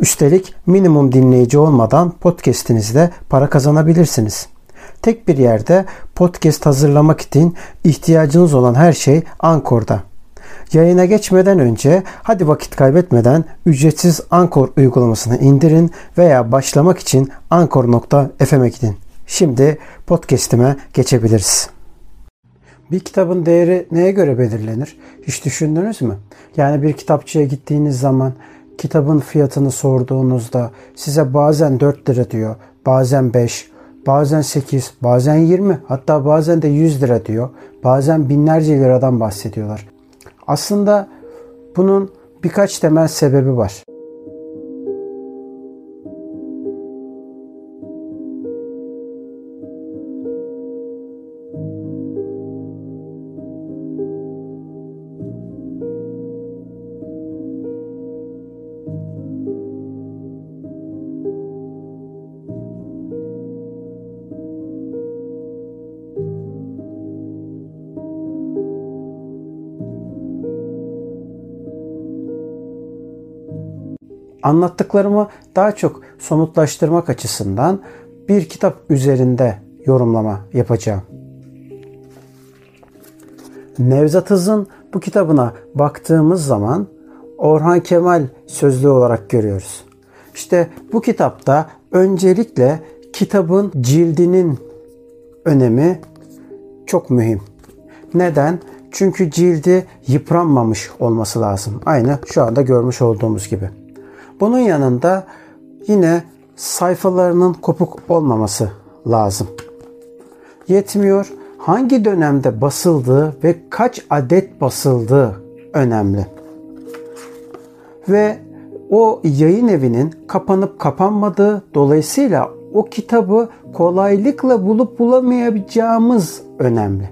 Üstelik minimum dinleyici olmadan podcast'inizde para kazanabilirsiniz. Tek bir yerde podcast hazırlamak için ihtiyacınız olan her şey Ankor'da. Yayına geçmeden önce hadi vakit kaybetmeden ücretsiz Ankor uygulamasını indirin veya başlamak için ankor.fm'e gidin. Şimdi podcast'ime geçebiliriz. Bir kitabın değeri neye göre belirlenir? Hiç düşündünüz mü? Yani bir kitapçıya gittiğiniz zaman kitabın fiyatını sorduğunuzda size bazen 4 lira diyor, bazen 5, bazen 8, bazen 20, hatta bazen de 100 lira diyor. Bazen binlerce liradan bahsediyorlar. Aslında bunun birkaç temel sebebi var. Anlattıklarımı daha çok somutlaştırmak açısından bir kitap üzerinde yorumlama yapacağım. Nevzat Hız'ın bu kitabına baktığımız zaman Orhan Kemal sözlüğü olarak görüyoruz. İşte bu kitapta öncelikle kitabın cildinin önemi çok mühim. Neden? Çünkü cildi yıpranmamış olması lazım. Aynı şu anda görmüş olduğumuz gibi. Bunun yanında yine sayfalarının kopuk olmaması lazım. Yetmiyor. Hangi dönemde basıldığı ve kaç adet basıldığı önemli. Ve o yayın evinin kapanıp kapanmadığı dolayısıyla o kitabı kolaylıkla bulup bulamayacağımız önemli.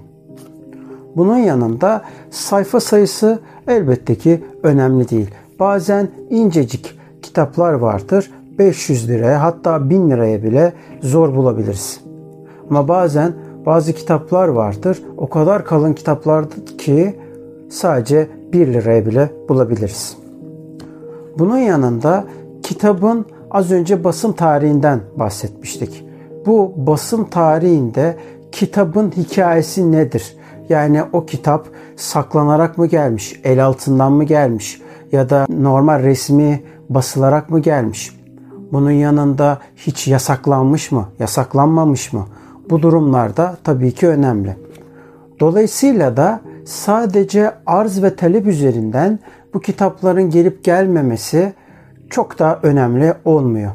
Bunun yanında sayfa sayısı elbette ki önemli değil. Bazen incecik kitaplar vardır. 500 liraya hatta 1000 liraya bile zor bulabiliriz. Ama bazen bazı kitaplar vardır. O kadar kalın kitaplardır ki sadece 1 liraya bile bulabiliriz. Bunun yanında kitabın az önce basım tarihinden bahsetmiştik. Bu basım tarihinde kitabın hikayesi nedir? Yani o kitap saklanarak mı gelmiş, el altından mı gelmiş ya da normal resmi basılarak mı gelmiş? Bunun yanında hiç yasaklanmış mı, yasaklanmamış mı? Bu durumlarda tabii ki önemli. Dolayısıyla da sadece arz ve talep üzerinden bu kitapların gelip gelmemesi çok da önemli olmuyor.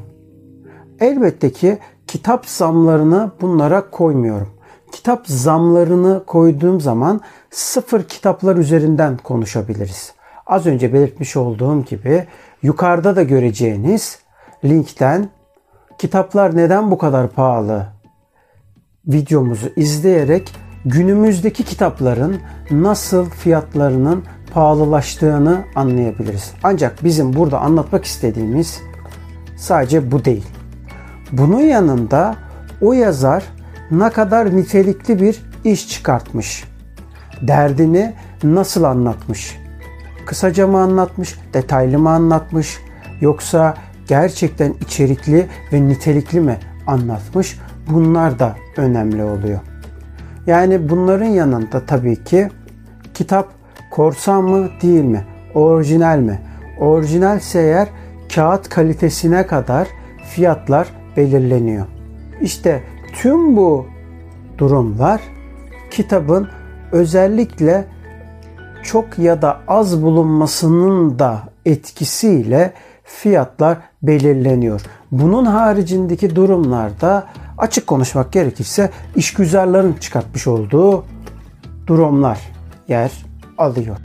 Elbette ki kitap zamlarını bunlara koymuyorum. Kitap zamlarını koyduğum zaman sıfır kitaplar üzerinden konuşabiliriz. Az önce belirtmiş olduğum gibi yukarıda da göreceğiniz linkten kitaplar neden bu kadar pahalı videomuzu izleyerek günümüzdeki kitapların nasıl fiyatlarının pahalılaştığını anlayabiliriz. Ancak bizim burada anlatmak istediğimiz sadece bu değil. Bunun yanında o yazar ne kadar nitelikli bir iş çıkartmış. Derdini nasıl anlatmış? Kısaca mı anlatmış, detaylı mı anlatmış yoksa gerçekten içerikli ve nitelikli mi anlatmış? Bunlar da önemli oluyor. Yani bunların yanında tabii ki kitap korsan mı değil mi? Orijinal mi? Orijinalse eğer kağıt kalitesine kadar fiyatlar belirleniyor. İşte tüm bu durumlar kitabın özellikle çok ya da az bulunmasının da etkisiyle fiyatlar belirleniyor. Bunun haricindeki durumlarda açık konuşmak gerekirse işgüzarların çıkartmış olduğu durumlar yer alıyor.